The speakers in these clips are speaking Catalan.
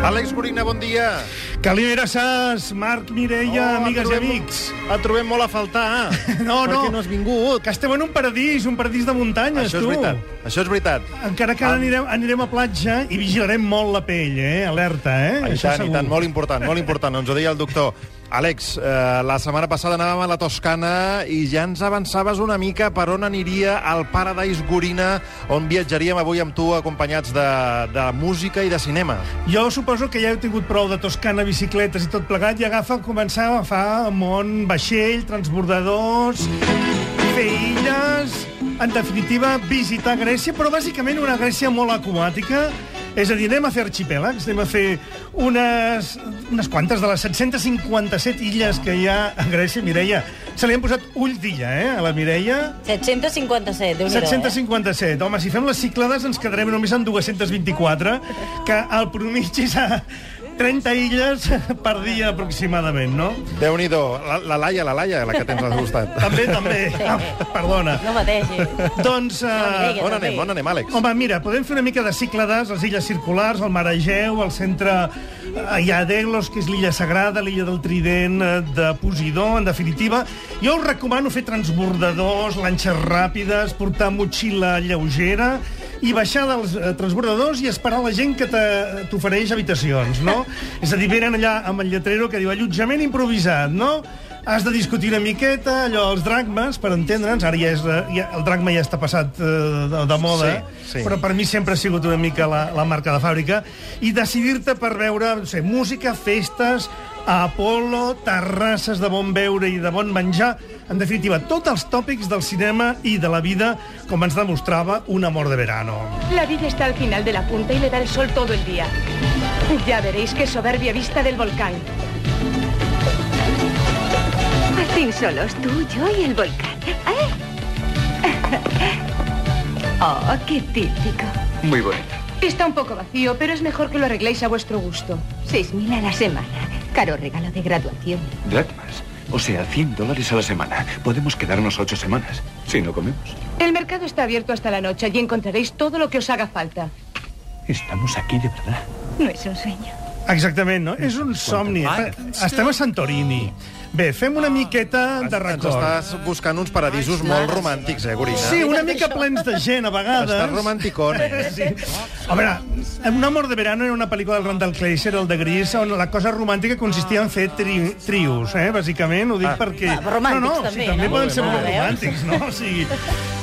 Àlex Gorina, bon dia. Calimera Sass, Marc, Mireia, Oh, amigues i trobem- amics. Et trobem molt a faltar. No, no. Perquè no has vingut. Que estem en un paradís, un paradís de muntanyes, Això és tu. veritat. Això és veritat. Encara que ara anirem, anirem a platja i vigilarem molt la pell, eh? Alerta, eh? I Això tant, i segur. tant, molt important, molt important. Ens ho deia el doctor. Àlex, eh, la setmana passada anàvem a la Toscana i ja ens avançaves una mica per on aniria el Paradise Gorina, on viatjaríem avui amb tu acompanyats de, de música i de cinema. Jo suposo que ja heu tingut prou de Toscana, bicicletes i tot plegat, i agafa començar a agafar món, vaixell, transbordadors, fer illes... En definitiva, visitar Grècia, però bàsicament una Grècia molt aquàtica. És a dir, anem a fer arxipèlags, anem a fer unes, unes quantes de les 757 illes que hi ha a Grècia. Mireia, se li han posat ulls d'illa, eh, a la Mireia. 757, déu nhi 757. Home, si fem les ciclades ens quedarem només en 224, que el promigi és a 30 illes per dia aproximadament, no? Déu-n'hi-do. La, la Laia, la Laia, la que tens al costat. També, també. Ah, perdona. No mateixi. Doncs... Mireia, Uh, On també. anem, on anem, Àlex? Home, mira, podem fer una mica de cíclades, les illes circulars, el mar Egeu, el centre... eh, Hi ha Delos, que és l'illa sagrada, l'illa del Trident, eh, de Posidó, en definitiva. Jo us recomano fer transbordadors, lanxes ràpides, portar motxilla lleugera i baixar dels eh, transbordadors i esperar la gent que te- t'ofereix habitacions, no? és a dir, venen allà amb el lletrero que diu allotjament improvisat, no? Has de discutir una miqueta, allò, els dracmes, per entendre'ns, ara ja és, eh, ja, el dracma ja està passat eh, de, de moda, Sí, sí. però per mi sempre ha sigut una mica la, la marca de fàbrica, i decidir-te per veure, no sé, música, festes, a Apolo, terrasses de bon beure i de bon menjar, en definitiva, tots els tòpics del cinema i de la vida, com ens demostrava Un amor de verano. La vida está al final de la punta y le da el sol todo el día. Ya veréis qué soberbia vista del volcán. Al fin solos tú, yo y el volcán. ¿Eh? Oh, qué típico. Muy bonito. Está un poco vacío, pero es mejor que lo arregléis a vuestro gusto. Seis mil a la semana. Caro regalo de graduación. Dracmas. O sea, 100 dólares a la semana. Podemos quedarnos ocho semanas. Si no comemos. El mercado está abierto hasta la noche. Allí encontraréis todo lo que os haga falta. Estamos aquí de verdad. No es un sueño. Exactament, no? És un somni. Estem a Santorini. Bé, fem una miqueta de Ens record. estàs buscant uns paradisos molt romàntics, eh, Gorina? Sí, una mica plens de gent, a vegades. Estàs romanticón, eh? Sí. A veure, Un amor de verano era una pel·lícula del Randall Kleiser, el de Gris, on la cosa romàntica consistia en fer tri trios, eh, bàsicament. Ho dic Ah. perquè... Ah, però romàntics, no, no, també, sí, també no? poden ser molt romàntics, no? O sigui,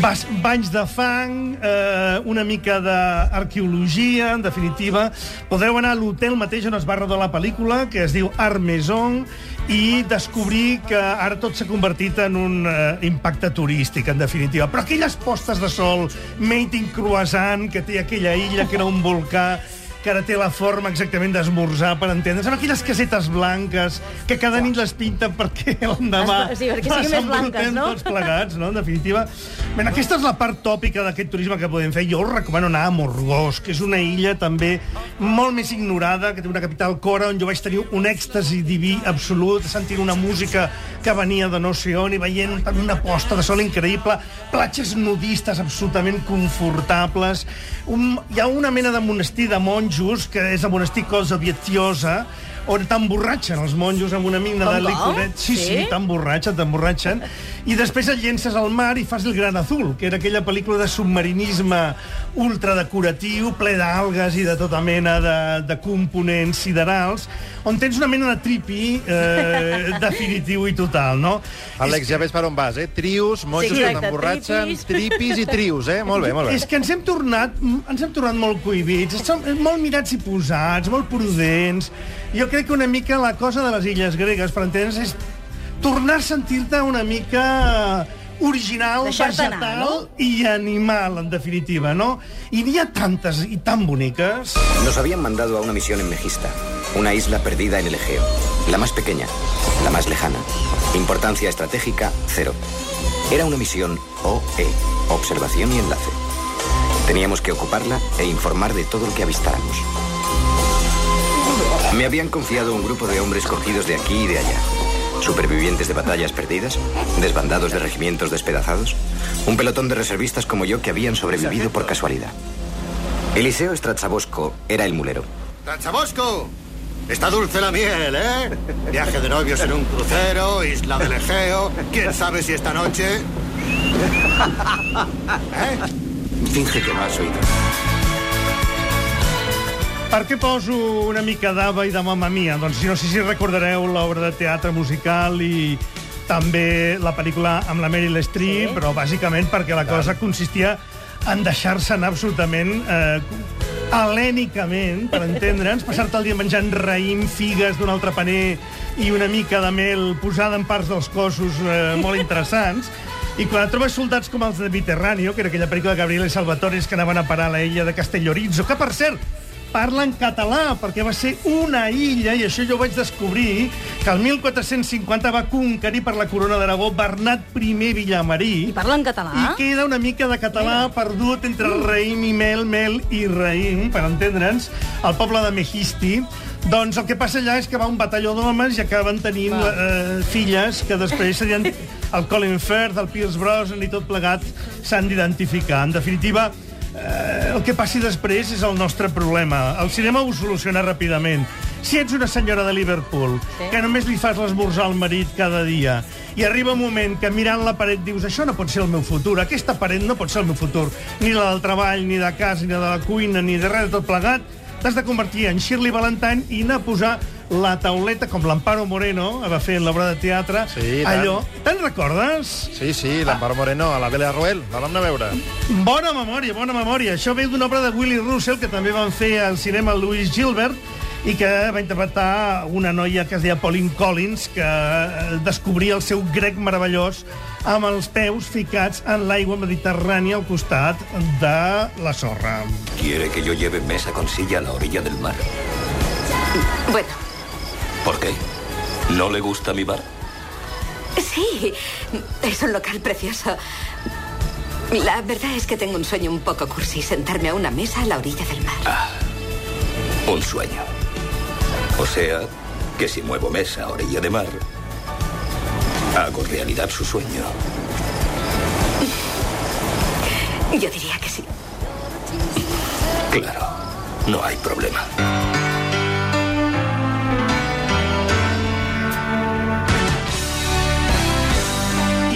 bas, banys de fang, eh, una mica d'arqueologia, en definitiva. Podreu anar a l'hotel mateix on es va rodar la pel·lícula, que es diu Art Maison, i descobrir que ara tot s'ha convertit en un eh, impacte turístic, en definitiva. Però aquelles postes de sol, made in croissant, que té aquella illa que era un volcà, que ara té la forma exactament d'esmorzar, per entendre's, amb aquelles casetes blanques que cada nit les pinten perquè l'endemà Es- sí, perquè siguin més blanques, no? tots plegats, no? En definitiva. Bé, aquesta és la part tòpica d'aquest turisme que podem fer. Jo us recomano anar a Morgós, que és una illa també molt més ignorada, que té una capital Cora, on jo vaig tenir un èxtasi diví absolut, sentint una música que venia de no sé on i veient també una posta de sol increïble, platges nudistes absolutament confortables. Un, hi ha una mena de monestir de monjos, que és el monestir Cosa Viettiosa, on t'emborratxen els monjos amb una mina Com, de licoret. Sí, sí, Sí? t'emborratxen, t'emborratxen. I després et llences al mar i fas el Gran Azul, que era aquella pel·lícula de submarinisme ultradecoratiu, ple d'algues i de tota mena de, de components siderals, on tens una mena de tripi eh, definitiu i total, no? Àlex, ja ves per on vas, eh? Trios, monjos Sí, que t'emborratxen, tripis. tripis i trios, eh? Molt bé, molt bé. És que ens hem tornat, ens hem tornat molt cohibits, som molt mirats i posats, molt prudents. Jo crec que una mica la cosa de les illes gregues, per entendre's, és tornar a sentir-te una mica original, vegetal anar, no? i animal, en definitiva, no? I n'hi ha tantes i tan boniques. Nos habían mandado a una misión en Megista, una isla perdida en el Egeo. La más pequeña, la más lejana. Importancia estratégica, cero. Era una misión OE, observación y enlace. Teníamos que ocuparla e informar de todo lo que avistáramos. Me habían confiado un grupo de hombres cogidos de aquí y de allá. supervivientes de batallas perdidas, desbandados de regimientos despedazados, un pelotón de reservistas como yo que habían sobrevivido por casualidad. Eliseo Stratzabosco era el mulero. ¡Trachabosco! Está dulce la miel, ¿eh? Viaje de novios en un crucero, isla del Egeo. ¿Quién sabe si esta noche...? ¿Eh? Finge que no has oído. Per què poso una mica d'Ava i de Mamma Mia? Doncs no sé si recordareu l'obra de teatre musical i també la pel·lícula amb la Meryl Streep, Sí. però bàsicament perquè la cosa consistia en deixar-se anar absolutament eh, helènicament, per entendre'ns, passar-te el dia menjant raïm, figues d'un altre paner i una mica de mel posada en parts dels cossos eh, molt interessants. I quan trobes soldats com els de Mediterráneo, que era aquella pel·lícula de Gabriele Salvatores que anaven a parar a la illa de Castellorizzo, que, per cert, parla en català, perquè va ser una illa, i això jo ho vaig descobrir, que el 1450 va conquerir per la corona d'Aragó Bernat I Villamarí. I parla en català? I queda una mica de català perdut entre raïm i mel, mel i raïm, per entendre'ns, el poble de Mejisti. Doncs el que passa allà és que va un batalló d'homes i acaben tenint eh, filles que després serien el Colin Firth, el Pierce Brosnan i tot plegat s'han d'identificar. En definitiva, eh, el que passi després és el nostre problema. El cinema ho soluciona ràpidament. Si ets una senyora de Liverpool, Sí. que només li fas l'esmorzar al marit cada dia, i arriba un moment que mirant la paret dius això no pot ser el meu futur, aquesta paret no pot ser el meu futur, ni la del treball, ni de casa, ni de la cuina, ni de res de tot plegat, t'has de convertir en Shirley Valentine i anar a posar la tauleta, com l'Amparo Moreno va fer en l'obra de teatre, Sí, allò... Te'n recordes? Sí, sí, l'Amparo Moreno, a la Bella Ruel. La vam anar a veure. Bona memòria, bona memòria. Això ve d'una obra de Willie Russell, que també van fer al cinema Louis Gilbert, i que va interpretar una noia que es deia Pauline Collins, que eh, descobria el seu grec meravellós amb els peus ficats en l'aigua mediterrània al costat de la sorra. ¿Quiere que yo lleve mesa con silla a la orilla del mar? Bueno, ¿Por qué? ¿No le gusta mi bar? sí, es un local precioso. La verdad es que tengo un sueño un poco cursi, sentarme a una mesa a la orilla del mar. Un sueño. O sea, que si muevo mesa a orilla de mar, hago realidad su sueño. Yo diría que sí. Claro, no hay problema.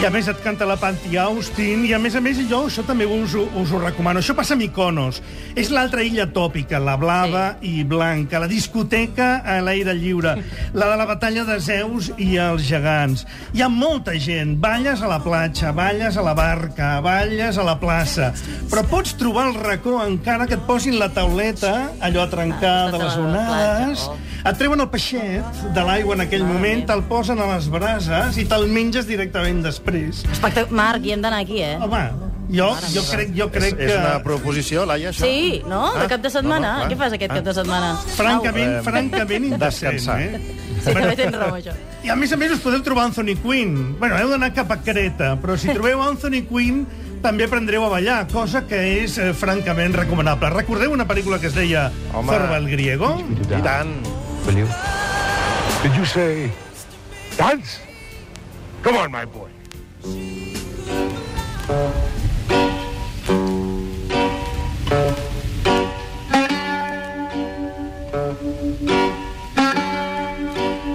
I a més et canta la Panty Austin, i a més a més jo això també us, us ho recomano. Això passa a Mykonos. És l'altra illa tòpica, la blava sí. i blanca, la discoteca a l'aire lliure, la de la batalla de Zeus i els gegants. Hi ha molta gent, balles a la platja, balles a la barca, balles a la plaça, però pots trobar el racó encara que et posin la tauleta, allò a trencar Ah, de les onades, et treuen el peixet de l'aigua en aquell moment, te'l posen a les brases i te'l menges directament després. Espectac... Marc, hi hem d'anar aquí, eh? Home, jo, jo crec, jo crec és, que... és una proposició, Laia, això? Sí, no? De cap de setmana? no, no. Què fas aquest Ah. cap de setmana? Francament, Au. francament indecent, Descansar. eh? Sí, també tens raó, això. I a més a més us podeu trobar Anthony Quinn. Bueno, heu d'anar cap a Creta, però si trobeu Anthony Quinn també aprendreu a ballar, cosa que és eh, francament recomanable. Recordeu una pel·lícula que es deia Home. Zorba el griego? I tant. Will you? Did you say dance? Come on, my boy.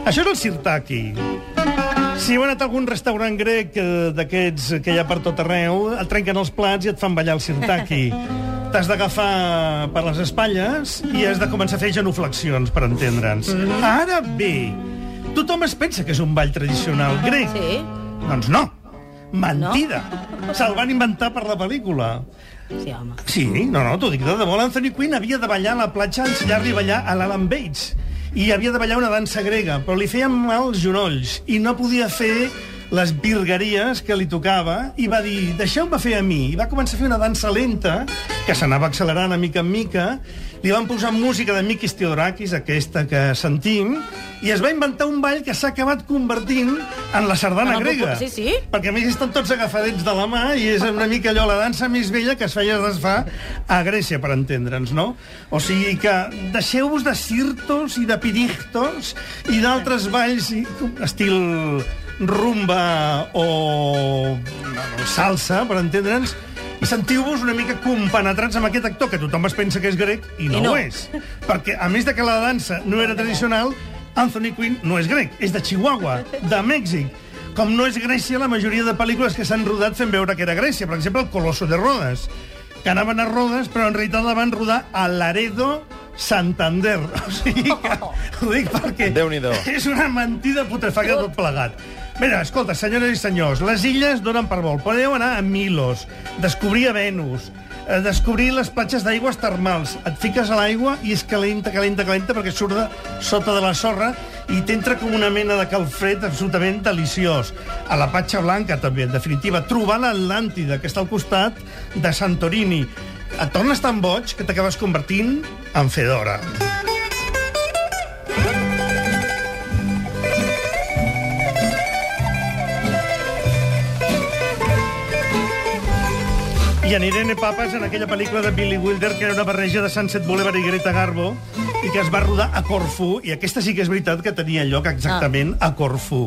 Això és el sirtaki. Si heu anat a algun restaurant grec eh, d'aquests que hi ha per tot arreu, et trenquen els plats i et fan ballar el sirtaki. T'has d'agafar per les espatlles i has de començar a fer genuflexions, per entendre'ns. Ara bé, tothom es pensa que és un ball tradicional grec. Sí? Doncs no. Mentida. Se'l van inventar per la pel·lícula. Sí, home. Sí, no, no, t'ho dic de debò. L'Anthony Quinn havia de ballar a la platja, ensenyar-li a ballar a l'Alan Bates. I havia de ballar una dansa grega, però li feien mal els genolls i no podia fer les virgueries que li tocava i va dir, deixeu-me fer a mi. I va començar a fer una dansa lenta, que s'anava accelerant a mica en mica, li van posar música de Mikis Theodorakis, aquesta que sentim, i es va inventar un ball que s'ha acabat convertint en la sardana el grega. sí, sí. Perquè a més estan tots agafadets de la mà i és una mica allò la dansa més vella que es feia es fa a Grècia, per entendre'ns, no? O sigui que deixeu-vos de cirtos i de pidictos i d'altres balls i- estil rumba o salsa, per entendre'ns, i sentiu-vos una mica compenetrats amb aquest actor, que tothom es pensa que és grec i no, I no. ho és. Perquè, a més de que la dansa no era tradicional, Anthony Quinn no és grec, és de Chihuahua, de Mèxic. Com no és Grècia la majoria de pel·lícules que s'han rodat fent veure que era Grècia. Per exemple, el Colosso de Rodes, que anaven a Rodes, però en realitat la van rodar a Laredo, Santander. O sigui que, ho dic perquè Déu-n'hi-do. és una mentida putrefacta tot plegat. Mira, escolta, senyores i senyors, les illes donen per vol. Podeu anar a Milos, descobrir a Venus, eh, descobrir les platges d'aigües termals. Et fiques a l'aigua i és calenta, calenta, calenta, perquè surt de sota de la sorra i t'entra com una mena de calfred absolutament deliciós. A la Patxa Blanca, també, en definitiva. Trobar l'Atlàntida, que està al costat de Santorini. Et tornes tan boig que t'acabes convertint en Fedora. I en Irene Papas, en aquella pel·lícula de Billy Wilder, que era una barreja de Sunset Boulevard i Greta Garbo, i que es va rodar a Corfú, i aquesta sí que és veritat que tenia lloc exactament a Corfú.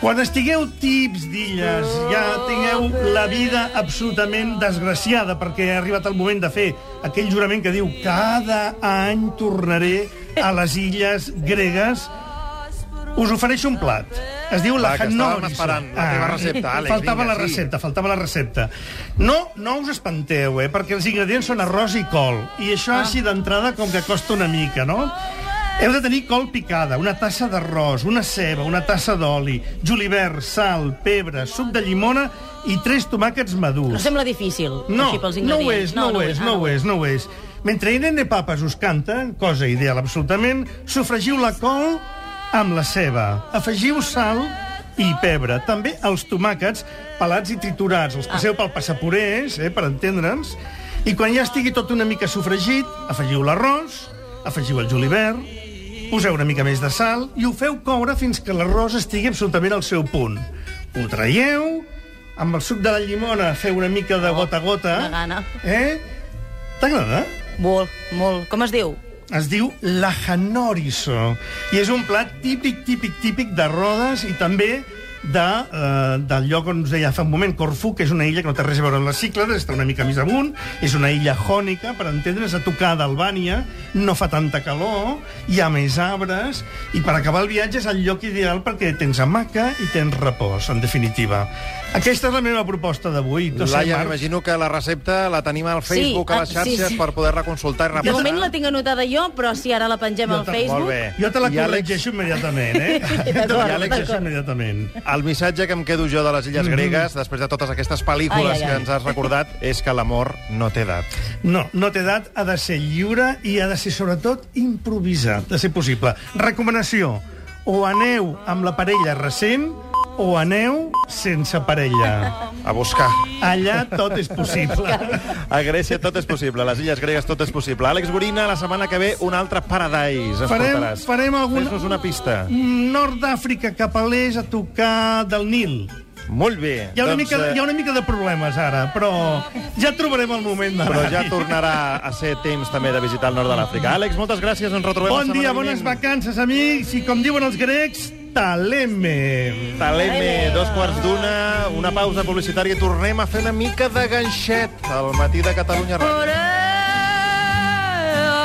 Quan estigueu tips d'illes, ja tingueu la vida absolutament desgraciada, perquè ha arribat el moment de fer aquell jurament que diu cada any tornaré a les illes gregues, us ofereixo un plat. Es diu la que estàvem esperant la teva recepta, Àlex, Faltava vinga, la sí. recepta, faltava la recepta. No, no us espanteu, eh, perquè els ingredients són arròs i col, i això ah. així d'entrada com que costa una mica, no? Heu de tenir col picada, una tassa d'arròs, una ceba, una tassa d'oli, julivert, sal, pebre, suc de llimona i tres tomàquets madurs. No sembla difícil, No, així pels no ho ingredients. és, no, ho és, Ah, no ho és, no ho és. Mentre Irene Papas us canta, cosa ideal absolutament, sofregiu la col amb la ceba. Afegiu sal i pebre. També els tomàquets pelats i triturats. Els passeu pel passapurés, eh, per entendre'ns. I quan ja estigui tot una mica sofregit, afegiu l'arròs, afegiu el julivert, poseu una mica més de sal i ho feu coure fins que l'arròs estigui absolutament al seu punt. Ho traieu, amb el suc de la llimona feu una mica de gota a gota. Una gana. Eh? T'agrada? Molt, molt. Com es diu? Es diu la Hanoriso i és un plat típic, típic, típic de Rodes i també de, eh, del lloc on us deia fa un moment, Corfú, que és una illa que no té res a veure amb les Cíclades, està una mica més amunt, és una illa jònica, per entendre's, a tocar d'Albània, no fa tanta calor, hi ha més arbres, i per acabar el viatge és el lloc ideal perquè tens hamaca i tens repòs, en definitiva. Aquesta és la meva proposta d'avui. No sé, Laia, Marc. m'imagino que la recepta la tenim al Facebook, Sí, a les ah, sí, xarxes, sí. per poder-la consultar i De repassar. moment la tinc anotada jo, però si ara la pengem Jo al Facebook... Molt bé. Jo te la I Àlex- corregeixo immediatament, eh? te la D'acord, corregeixo d'acord. immediatament. El missatge que em quedo jo de les Illes Gregues, després de totes aquestes pel·lícules Ai, ai, ai. que ens has recordat, és que l'amor no té edat. No, no té edat, ha de ser lliure i ha de ser, sobretot, improvisat, de ser possible. Recomanació, o aneu amb la parella recent o aneu sense parella. A buscar. Allà tot és possible. A Grècia tot és possible, a les Illes Gregues tot és possible. Àlex Gorina, la setmana que ve, un altre Paradise. Farem, portaràs. farem algun... Fes-nos una pista. Nord d'Àfrica cap a l'est a tocar del Nil. Molt bé. Hi ha, una doncs, mica, hi ha una mica de problemes ara, però ja trobarem el moment d'anar. Però ja tornarà a ser temps també de visitar el nord de l'Àfrica. Àlex, moltes gràcies, ens retrobem la Bon setmana dia, vinent. bones vacances, amics, i com diuen els grecs, Taleme. Taleme, dos quarts d'una, una pausa publicitària. Tornem a fer una mica de ganxet al matí de Catalunya Ràdio. Ore,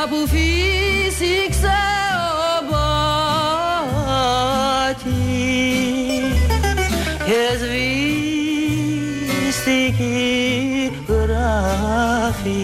abufi, sixe, és es vistiki, grafi.